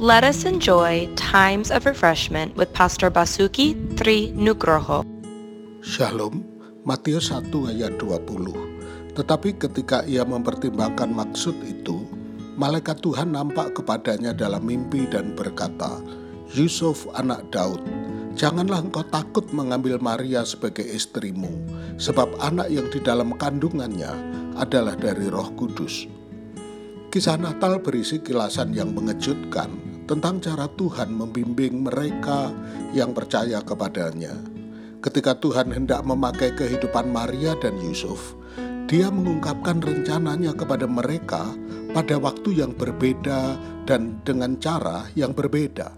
Let us enjoy times of refreshment with Pastor Basuki Tri Nugroho. Shalom, Matius 1 ayat 20. Tetapi ketika ia mempertimbangkan maksud itu, malaikat Tuhan nampak kepadanya dalam mimpi dan berkata, Yusuf anak Daud, janganlah engkau takut mengambil Maria sebagai istrimu, sebab anak yang di dalam kandungannya adalah dari roh kudus. Kisah Natal berisi kilasan yang mengejutkan tentang cara Tuhan membimbing mereka yang percaya kepadanya. Ketika Tuhan hendak memakai kehidupan Maria dan Yusuf, dia mengungkapkan rencananya kepada mereka pada waktu yang berbeda dan dengan cara yang berbeda.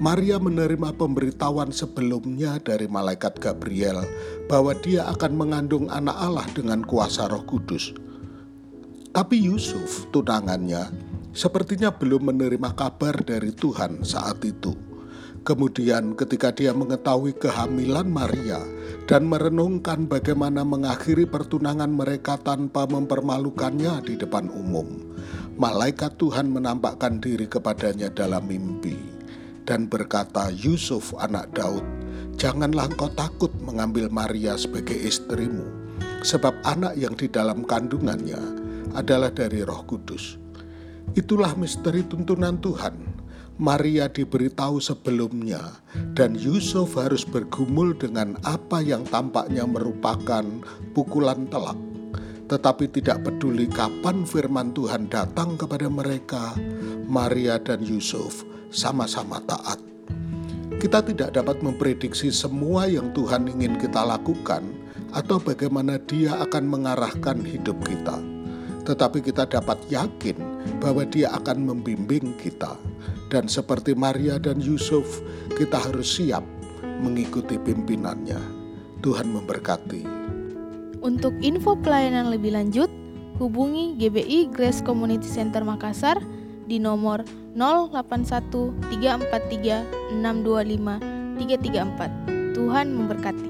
Maria menerima pemberitahuan sebelumnya dari malaikat Gabriel bahwa dia akan mengandung anak Allah dengan kuasa Roh Kudus. Tapi Yusuf, tunangannya, sepertinya belum menerima kabar dari Tuhan saat itu. Kemudian, ketika dia mengetahui kehamilan Maria dan merenungkan bagaimana mengakhiri pertunangan mereka tanpa mempermalukannya di depan umum, malaikat Tuhan menampakkan diri kepadanya dalam mimpi dan berkata, "Yusuf, anak Daud, janganlah engkau takut mengambil Maria sebagai istrimu, sebab anak yang di dalam kandungannya adalah dari Roh Kudus." Itulah misteri tuntunan Tuhan. Maria diberitahu sebelumnya, dan Yusuf harus bergumul dengan apa yang tampaknya merupakan pukulan telak. Tetapi tidak peduli kapan firman Tuhan datang kepada mereka, Maria dan Yusuf sama-sama taat. Kita tidak dapat memprediksi semua yang Tuhan ingin kita lakukan, atau bagaimana Dia akan mengarahkan hidup kita tetapi kita dapat yakin bahwa Dia akan membimbing kita, dan seperti Maria dan Yusuf, kita harus siap mengikuti pimpinannya. Tuhan memberkati. Untuk info pelayanan lebih lanjut, hubungi GBI Grace Community Center Makassar di nomor 081 343 625 334. Tuhan memberkati.